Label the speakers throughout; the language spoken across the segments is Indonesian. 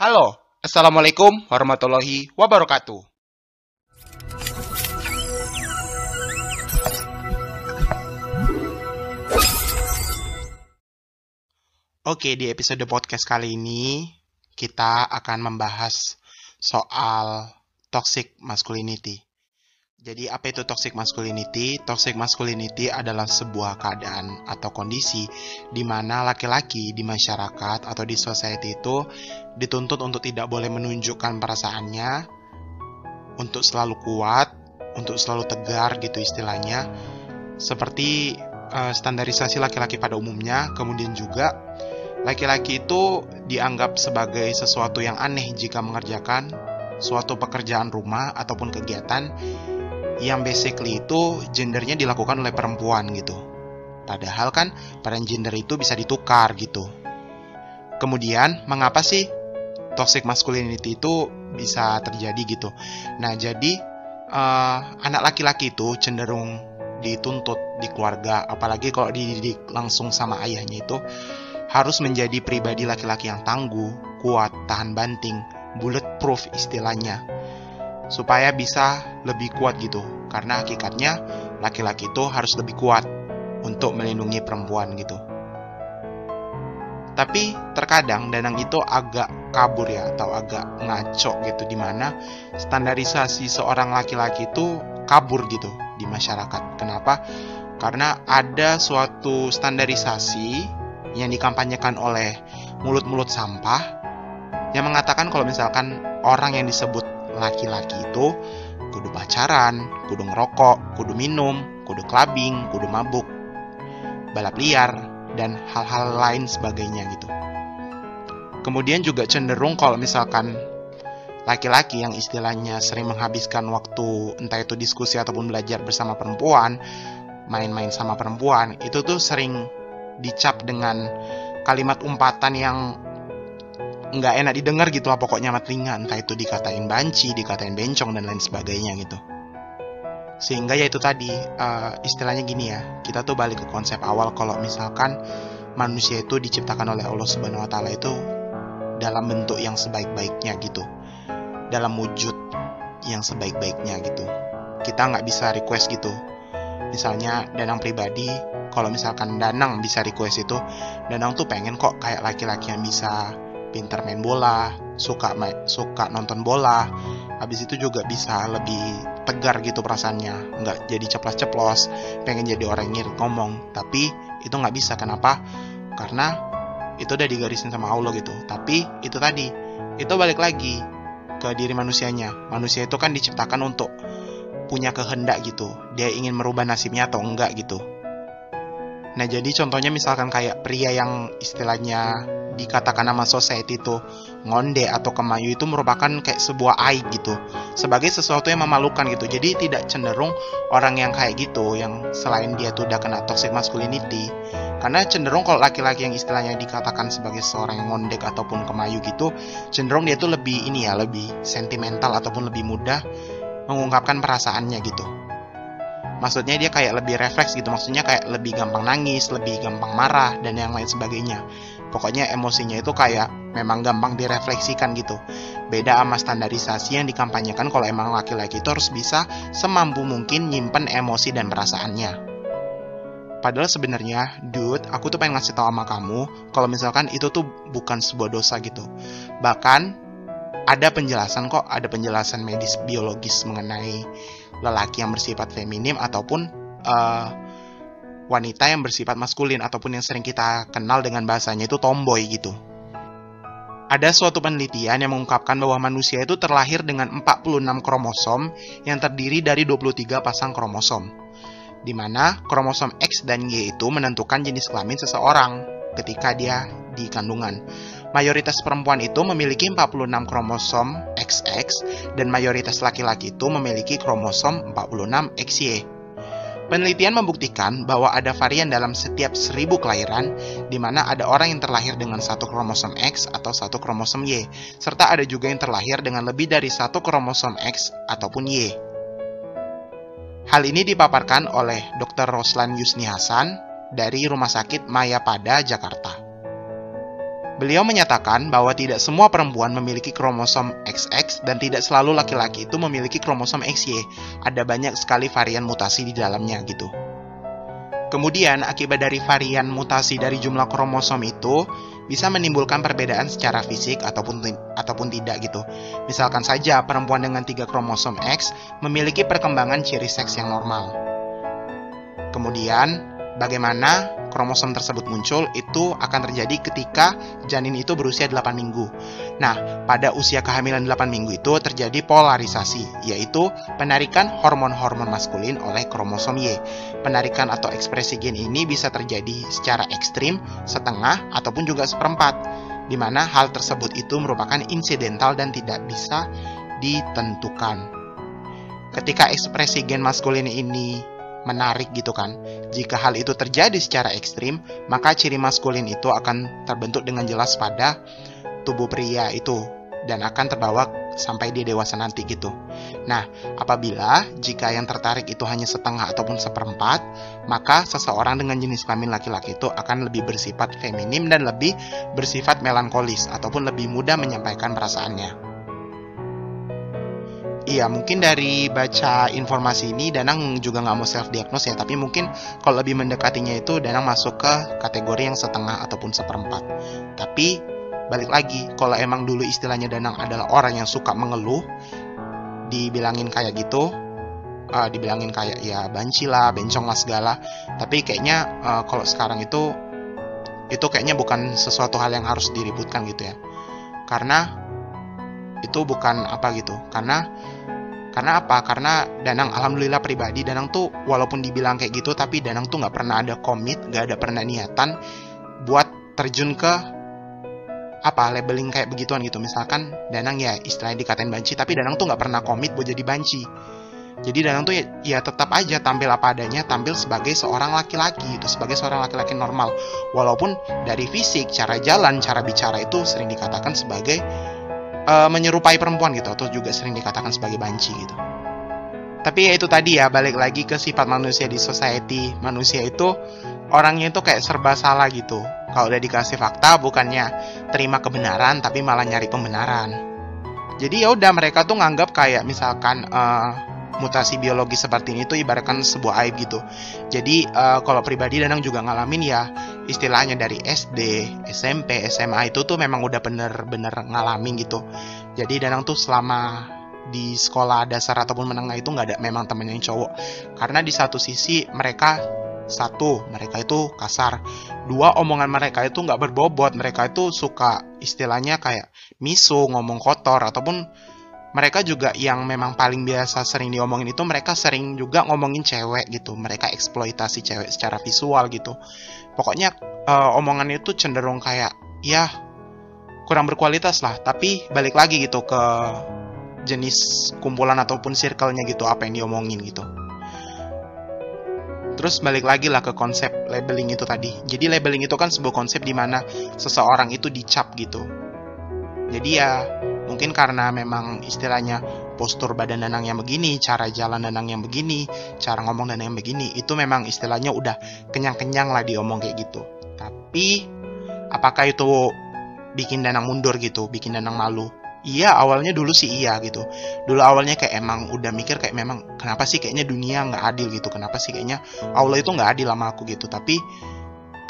Speaker 1: Halo, Assalamualaikum warahmatullahi wabarakatuh. Oke, di episode podcast kali ini kita akan membahas soal toxic masculinity. Jadi apa itu toxic masculinity? Toxic masculinity adalah sebuah keadaan atau kondisi di mana laki-laki di masyarakat atau di society itu dituntut untuk tidak boleh menunjukkan perasaannya, untuk selalu kuat, untuk selalu tegar gitu istilahnya. Seperti uh, standarisasi laki-laki pada umumnya, kemudian juga laki-laki itu dianggap sebagai sesuatu yang aneh jika mengerjakan suatu pekerjaan rumah ataupun kegiatan yang basically itu gendernya dilakukan oleh perempuan gitu. Padahal kan peran gender itu bisa ditukar gitu. Kemudian, mengapa sih toxic masculinity itu bisa terjadi gitu? Nah, jadi uh, anak laki-laki itu cenderung dituntut di keluarga, apalagi kalau dididik langsung sama ayahnya itu harus menjadi pribadi laki-laki yang tangguh, kuat, tahan banting, bulletproof istilahnya supaya bisa lebih kuat gitu. Karena hakikatnya laki-laki itu harus lebih kuat untuk melindungi perempuan gitu. Tapi terkadang Danang itu agak kabur ya atau agak ngaco gitu di mana standarisasi seorang laki-laki itu kabur gitu di masyarakat. Kenapa? Karena ada suatu standarisasi yang dikampanyekan oleh mulut-mulut sampah yang mengatakan kalau misalkan orang yang disebut laki-laki itu kudu pacaran, kudu ngerokok, kudu minum, kudu clubbing, kudu mabuk, balap liar, dan hal-hal lain sebagainya gitu. Kemudian juga cenderung kalau misalkan laki-laki yang istilahnya sering menghabiskan waktu entah itu diskusi ataupun belajar bersama perempuan, main-main sama perempuan, itu tuh sering dicap dengan kalimat umpatan yang nggak enak didengar gitu lah pokoknya amat telinga entah itu dikatain banci dikatain bencong dan lain sebagainya gitu. Sehingga ya itu tadi uh, istilahnya gini ya kita tuh balik ke konsep awal kalau misalkan manusia itu diciptakan oleh Allah Subhanahu Taala itu dalam bentuk yang sebaik-baiknya gitu. Dalam wujud yang sebaik-baiknya gitu. Kita nggak bisa request gitu. Misalnya Danang pribadi kalau misalkan Danang bisa request itu Danang tuh pengen kok kayak laki-laki yang bisa pintar main bola, suka main, suka nonton bola, habis itu juga bisa lebih tegar gitu perasaannya, nggak jadi ceplos-ceplos, pengen jadi orang yang ngomong, tapi itu nggak bisa kenapa? Karena itu udah digarisin sama Allah gitu. Tapi itu tadi, itu balik lagi ke diri manusianya. Manusia itu kan diciptakan untuk punya kehendak gitu. Dia ingin merubah nasibnya atau enggak gitu. Nah, jadi contohnya misalkan kayak pria yang istilahnya dikatakan nama society itu ngonde atau kemayu itu merupakan kayak sebuah aib gitu sebagai sesuatu yang memalukan gitu. Jadi tidak cenderung orang yang kayak gitu yang selain dia tuh udah kena toxic masculinity. Karena cenderung kalau laki-laki yang istilahnya dikatakan sebagai seorang yang ngondek ataupun kemayu gitu cenderung dia tuh lebih ini ya lebih sentimental ataupun lebih mudah mengungkapkan perasaannya gitu. Maksudnya dia kayak lebih refleks gitu maksudnya kayak lebih gampang nangis lebih gampang marah dan yang lain sebagainya pokoknya emosinya itu kayak memang gampang direfleksikan gitu beda sama standarisasi yang dikampanyekan kalau emang laki-laki itu harus bisa semampu mungkin nyimpen emosi dan perasaannya Padahal sebenarnya, dude, aku tuh pengen ngasih tahu sama kamu kalau misalkan itu tuh bukan sebuah dosa gitu. Bahkan ada penjelasan kok, ada penjelasan medis biologis mengenai lelaki yang bersifat feminim ataupun uh, wanita yang bersifat maskulin ataupun yang sering kita kenal dengan bahasanya itu tomboy gitu. Ada suatu penelitian yang mengungkapkan bahwa manusia itu terlahir dengan 46 kromosom yang terdiri dari 23 pasang kromosom. Di mana kromosom X dan Y itu menentukan jenis kelamin seseorang ketika dia di kandungan. Mayoritas perempuan itu memiliki 46 kromosom XX dan mayoritas laki-laki itu memiliki kromosom 46 XY. Penelitian membuktikan bahwa ada varian dalam setiap seribu kelahiran, di mana ada orang yang terlahir dengan satu kromosom X atau satu kromosom Y, serta ada juga yang terlahir dengan lebih dari satu kromosom X ataupun Y. Hal ini dipaparkan oleh Dr. Roslan Yusni Hasan dari Rumah Sakit Mayapada, Jakarta. Beliau menyatakan bahwa tidak semua perempuan memiliki kromosom XX dan tidak selalu laki-laki itu memiliki kromosom XY. Ada banyak sekali varian mutasi di dalamnya gitu. Kemudian, akibat dari varian mutasi dari jumlah kromosom itu bisa menimbulkan perbedaan secara fisik ataupun ataupun tidak gitu. Misalkan saja perempuan dengan tiga kromosom X memiliki perkembangan ciri seks yang normal. Kemudian, bagaimana kromosom tersebut muncul itu akan terjadi ketika janin itu berusia 8 minggu. Nah, pada usia kehamilan 8 minggu itu terjadi polarisasi, yaitu penarikan hormon-hormon maskulin oleh kromosom Y. Penarikan atau ekspresi gen ini bisa terjadi secara ekstrim, setengah, ataupun juga seperempat, di mana hal tersebut itu merupakan insidental dan tidak bisa ditentukan. Ketika ekspresi gen maskulin ini menarik gitu kan. Jika hal itu terjadi secara ekstrim, maka ciri maskulin itu akan terbentuk dengan jelas pada tubuh pria itu dan akan terbawa sampai dia dewasa nanti gitu. Nah, apabila jika yang tertarik itu hanya setengah ataupun seperempat, maka seseorang dengan jenis kelamin laki-laki itu akan lebih bersifat feminim dan lebih bersifat melankolis ataupun lebih mudah menyampaikan perasaannya. Iya, mungkin dari baca informasi ini Danang juga nggak mau self diagnose ya, tapi mungkin kalau lebih mendekatinya itu Danang masuk ke kategori yang setengah ataupun seperempat. Tapi balik lagi, kalau emang dulu istilahnya Danang adalah orang yang suka mengeluh, dibilangin kayak gitu, uh, dibilangin kayak ya banci lah, bencong lah segala. Tapi kayaknya uh, kalau sekarang itu itu kayaknya bukan sesuatu hal yang harus diributkan gitu ya. Karena itu bukan apa gitu. Karena karena apa? Karena Danang alhamdulillah pribadi Danang tuh walaupun dibilang kayak gitu tapi Danang tuh nggak pernah ada komit, nggak ada pernah niatan buat terjun ke apa labeling kayak begituan gitu. Misalkan Danang ya istilahnya dikatain banci tapi Danang tuh nggak pernah komit buat jadi banci. Jadi Danang tuh ya, ya tetap aja tampil apa adanya, tampil sebagai seorang laki-laki itu sebagai seorang laki-laki normal. Walaupun dari fisik, cara jalan, cara bicara itu sering dikatakan sebagai uh, menyerupai perempuan gitu atau juga sering dikatakan sebagai banci gitu. Tapi ya itu tadi ya balik lagi ke sifat manusia di society. Manusia itu orangnya itu kayak serba salah gitu. Kalau udah dikasih fakta bukannya terima kebenaran tapi malah nyari pembenaran. Jadi ya udah mereka tuh nganggap kayak misalkan uh, mutasi biologi seperti ini tuh ibaratkan sebuah aib gitu. Jadi uh, kalau pribadi Danang juga ngalamin ya istilahnya dari SD, SMP, SMA itu tuh memang udah bener-bener ngalamin gitu. Jadi Danang tuh selama di sekolah dasar ataupun menengah itu nggak ada memang temen yang cowok. Karena di satu sisi mereka satu mereka itu kasar. Dua omongan mereka itu nggak berbobot. Mereka itu suka istilahnya kayak misu ngomong kotor ataupun mereka juga yang memang paling biasa sering diomongin itu mereka sering juga ngomongin cewek gitu. Mereka eksploitasi cewek secara visual gitu pokoknya uh, omongan itu cenderung kayak ya kurang berkualitas lah tapi balik lagi gitu ke jenis kumpulan ataupun circle-nya gitu apa yang diomongin gitu Terus balik lagi lah ke konsep labeling itu tadi. Jadi labeling itu kan sebuah konsep di mana seseorang itu dicap gitu. Jadi ya Mungkin karena memang istilahnya postur badan Danang yang begini, cara jalan Danang yang begini, cara ngomong Danang yang begini, itu memang istilahnya udah kenyang-kenyang lah diomong kayak gitu. Tapi apakah itu bikin Danang mundur gitu, bikin Danang malu? Iya awalnya dulu sih iya gitu Dulu awalnya kayak emang udah mikir kayak memang Kenapa sih kayaknya dunia nggak adil gitu Kenapa sih kayaknya Allah itu nggak adil sama aku gitu Tapi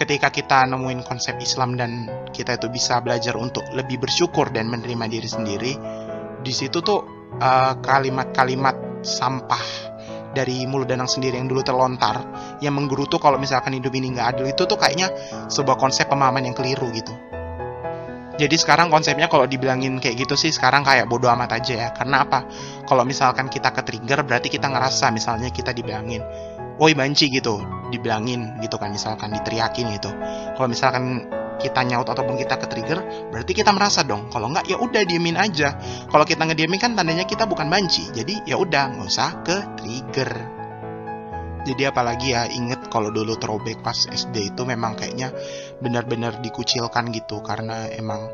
Speaker 1: ketika kita nemuin konsep Islam dan kita itu bisa belajar untuk lebih bersyukur dan menerima diri sendiri, di situ tuh eh, kalimat-kalimat sampah dari mulut danang sendiri yang dulu terlontar yang menggerutu kalau misalkan hidup ini nggak adil itu tuh kayaknya sebuah konsep pemahaman yang keliru gitu. Jadi sekarang konsepnya kalau dibilangin kayak gitu sih sekarang kayak bodoh amat aja ya. Karena apa? Kalau misalkan kita ke trigger berarti kita ngerasa misalnya kita dibilangin woi banci gitu dibilangin gitu kan misalkan diteriakin gitu. Kalau misalkan kita nyaut ataupun kita ke trigger berarti kita merasa dong kalau nggak ya udah diemin aja. Kalau kita ngediemin kan tandanya kita bukan banci jadi ya udah nggak usah ke trigger jadi apalagi ya inget kalau dulu throwback pas SD itu memang kayaknya benar-benar dikucilkan gitu karena emang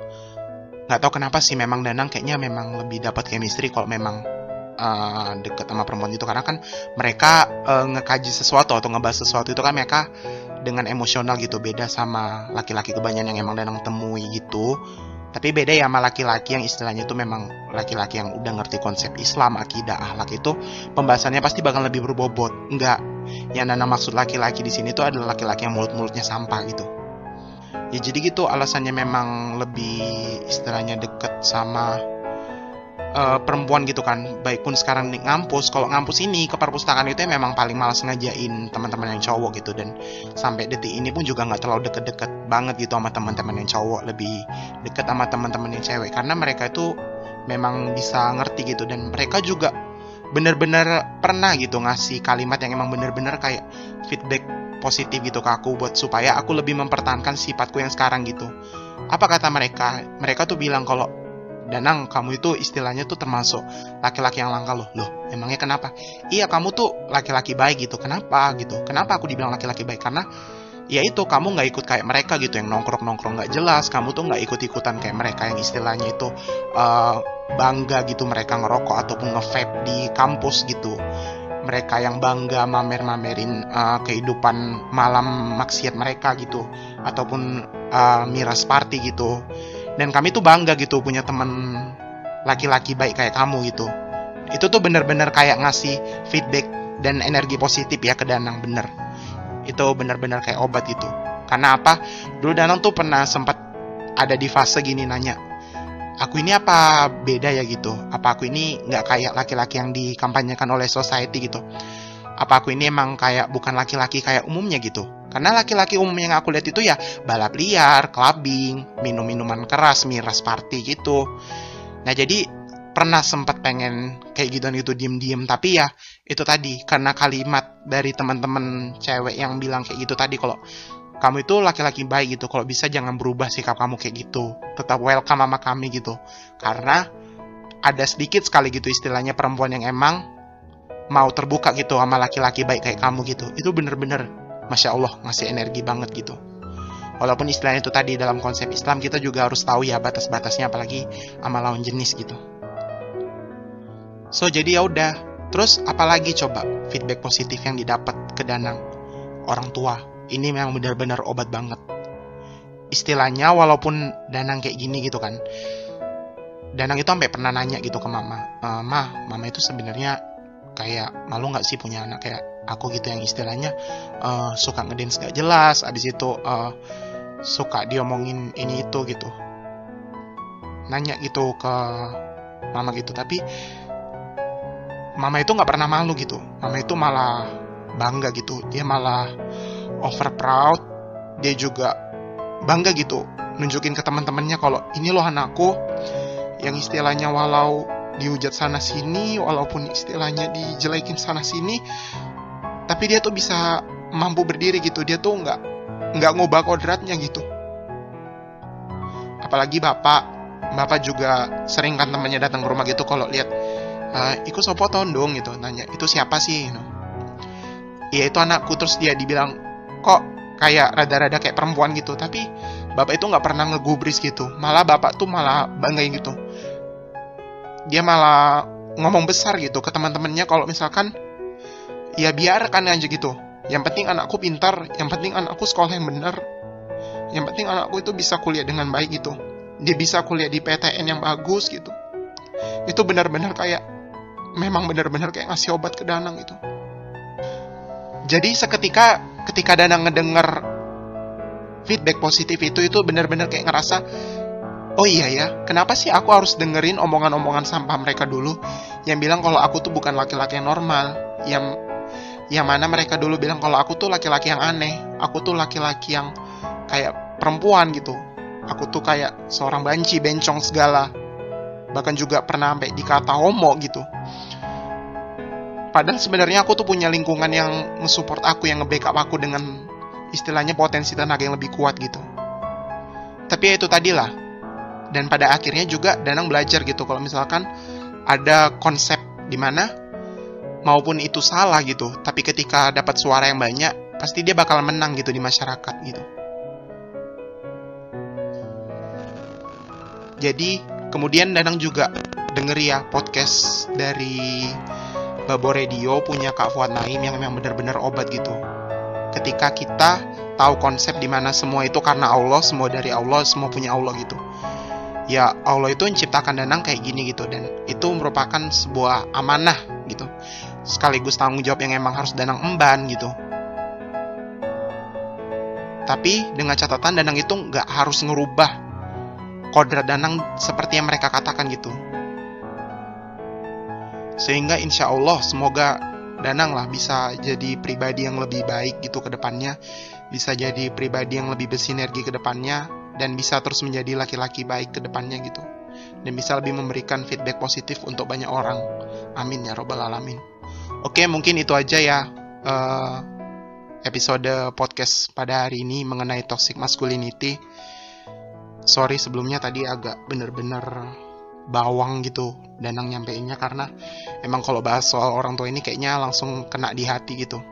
Speaker 1: nggak tahu kenapa sih memang Danang kayaknya memang lebih dapat chemistry kalau memang uh, deket sama perempuan itu karena kan mereka uh, ngekaji sesuatu atau ngebahas sesuatu itu kan mereka dengan emosional gitu beda sama laki-laki kebanyakan yang emang Danang temui gitu tapi beda ya sama laki-laki yang istilahnya itu memang laki-laki yang udah ngerti konsep Islam, akidah, akhlak itu pembahasannya pasti bakal lebih berbobot. Enggak. Yang Nana maksud laki-laki di sini itu adalah laki-laki yang mulut-mulutnya sampah gitu. Ya jadi gitu alasannya memang lebih istilahnya deket sama uh, perempuan gitu kan. Baik pun sekarang di ngampus kalau ngampus ini ke perpustakaan itu ya memang paling malas ngajain teman-teman yang cowok gitu. Dan sampai detik ini pun juga nggak terlalu deket-deket banget gitu sama teman-teman yang cowok. Lebih deket sama teman-teman yang cewek. Karena mereka itu memang bisa ngerti gitu. Dan mereka juga bener-bener pernah gitu ngasih kalimat yang emang bener-bener kayak feedback positif gitu ke aku buat supaya aku lebih mempertahankan sifatku yang sekarang gitu. Apa kata mereka? Mereka tuh bilang kalau Danang, kamu itu istilahnya tuh termasuk laki-laki yang langka loh. Loh, emangnya kenapa? Iya, kamu tuh laki-laki baik gitu. Kenapa gitu? Kenapa aku dibilang laki-laki baik? Karena ya itu kamu nggak ikut kayak mereka gitu yang nongkrong nongkrong nggak jelas kamu tuh nggak ikut ikutan kayak mereka yang istilahnya itu uh, bangga gitu mereka ngerokok ataupun ngevape di kampus gitu mereka yang bangga mamer-mamerin uh, kehidupan malam maksiat mereka gitu ataupun uh, miras party gitu dan kami tuh bangga gitu punya teman laki-laki baik kayak kamu gitu. Itu tuh bener-bener kayak ngasih feedback dan energi positif ya ke Danang bener. Itu bener-bener kayak obat gitu. Karena apa? Dulu Danang tuh pernah sempat ada di fase gini nanya aku ini apa beda ya gitu? Apa aku ini nggak kayak laki-laki yang dikampanyekan oleh society gitu? Apa aku ini emang kayak bukan laki-laki kayak umumnya gitu karena laki-laki umum yang aku lihat itu ya balap liar, clubbing, minum minuman keras, miras party gitu. Nah jadi pernah sempat pengen kayak gitu gitu diem-diem. Tapi ya itu tadi karena kalimat dari teman-teman cewek yang bilang kayak gitu tadi kalau kamu itu laki-laki baik gitu kalau bisa jangan berubah sikap kamu kayak gitu. Tetap welcome sama kami gitu. Karena ada sedikit sekali gitu istilahnya perempuan yang emang mau terbuka gitu sama laki-laki baik kayak kamu gitu. Itu bener-bener masya Allah ngasih energi banget gitu. Walaupun istilahnya itu tadi dalam konsep Islam kita juga harus tahu ya batas-batasnya apalagi sama lawan jenis gitu. So jadi ya udah. Terus apalagi coba feedback positif yang didapat ke Danang orang tua. Ini memang benar-benar obat banget. Istilahnya walaupun Danang kayak gini gitu kan Danang itu sampai pernah nanya gitu ke mama, e, mah, mama itu sebenarnya kayak malu nggak sih punya anak? Kayak aku gitu yang istilahnya uh, suka ngedance gak jelas abis itu uh, suka diomongin ini itu gitu. Nanya gitu ke mama gitu tapi mama itu nggak pernah malu gitu. Mama itu malah bangga gitu. Dia malah over proud. Dia juga bangga gitu nunjukin ke teman-temannya kalau ini loh anakku yang istilahnya walau dihujat sana sini walaupun istilahnya dijelekin sana sini tapi dia tuh bisa mampu berdiri gitu. Dia tuh nggak nggak ngubah kodratnya gitu. Apalagi bapak. Bapak juga sering kan temannya datang ke rumah gitu kalau lihat uh, ikut sopo tondong gitu. Nanya itu siapa sih? iya itu anakku. Terus dia dibilang kok kayak rada-rada kayak perempuan gitu? Tapi bapak itu nggak pernah ngegubris gitu. Malah bapak tuh malah banggain gitu. Dia malah ngomong besar gitu ke teman-temannya kalau misalkan ya biarkan aja gitu. Yang penting anakku pintar yang penting anakku sekolah yang benar. Yang penting anakku itu bisa kuliah dengan baik gitu. Dia bisa kuliah di PTN yang bagus gitu. Itu benar-benar kayak memang benar-benar kayak ngasih obat ke Danang gitu. Jadi seketika ketika Danang ngedenger feedback positif itu itu benar-benar kayak ngerasa Oh iya ya, kenapa sih aku harus dengerin omongan-omongan sampah mereka dulu? Yang bilang kalau aku tuh bukan laki-laki yang normal, yang yang mana mereka dulu bilang kalau aku tuh laki-laki yang aneh, aku tuh laki-laki yang kayak perempuan gitu. Aku tuh kayak seorang banci, bencong segala. Bahkan juga pernah sampai dikata homo gitu. Padahal sebenarnya aku tuh punya lingkungan yang nge-support aku, yang nge-backup aku dengan istilahnya potensi tenaga yang lebih kuat gitu. Tapi ya itu tadilah, dan pada akhirnya juga Danang belajar gitu kalau misalkan ada konsep di mana maupun itu salah gitu tapi ketika dapat suara yang banyak pasti dia bakal menang gitu di masyarakat gitu jadi kemudian Danang juga denger ya podcast dari Babo Radio punya Kak Fuad Naim yang memang benar-benar obat gitu ketika kita tahu konsep di mana semua itu karena Allah, semua dari Allah, semua punya Allah gitu. Ya Allah itu menciptakan Danang kayak gini gitu dan itu merupakan sebuah amanah gitu. Sekaligus tanggung jawab yang emang harus Danang emban gitu. Tapi dengan catatan Danang itu nggak harus ngerubah kodrat Danang seperti yang mereka katakan gitu. Sehingga insya Allah semoga Danang lah bisa jadi pribadi yang lebih baik gitu ke depannya. Bisa jadi pribadi yang lebih bersinergi ke depannya. Dan bisa terus menjadi laki-laki baik ke depannya gitu. Dan bisa lebih memberikan feedback positif untuk banyak orang. Amin ya robbal alamin. Oke mungkin itu aja ya. Uh, episode podcast pada hari ini mengenai toxic masculinity. Sorry sebelumnya tadi agak bener-bener bawang gitu Danang nyampeinnya karena emang kalau bahas soal orang tua ini kayaknya langsung kena di hati gitu.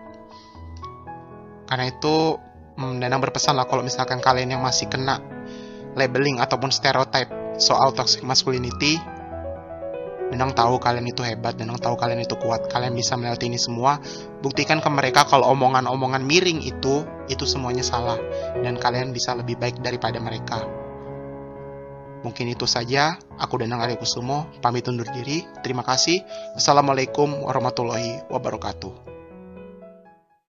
Speaker 1: Karena itu hmm, Danang berpesan lah kalau misalkan kalian yang masih kena labeling ataupun stereotype soal toxic masculinity Danang tahu kalian itu hebat, Danang tahu kalian itu kuat, kalian bisa melewati ini semua. Buktikan ke mereka kalau omongan-omongan miring itu, itu semuanya salah. Dan kalian bisa lebih baik daripada mereka. Mungkin itu saja, aku Danang Arya Kusumo, pamit undur diri. Terima kasih. Assalamualaikum warahmatullahi wabarakatuh.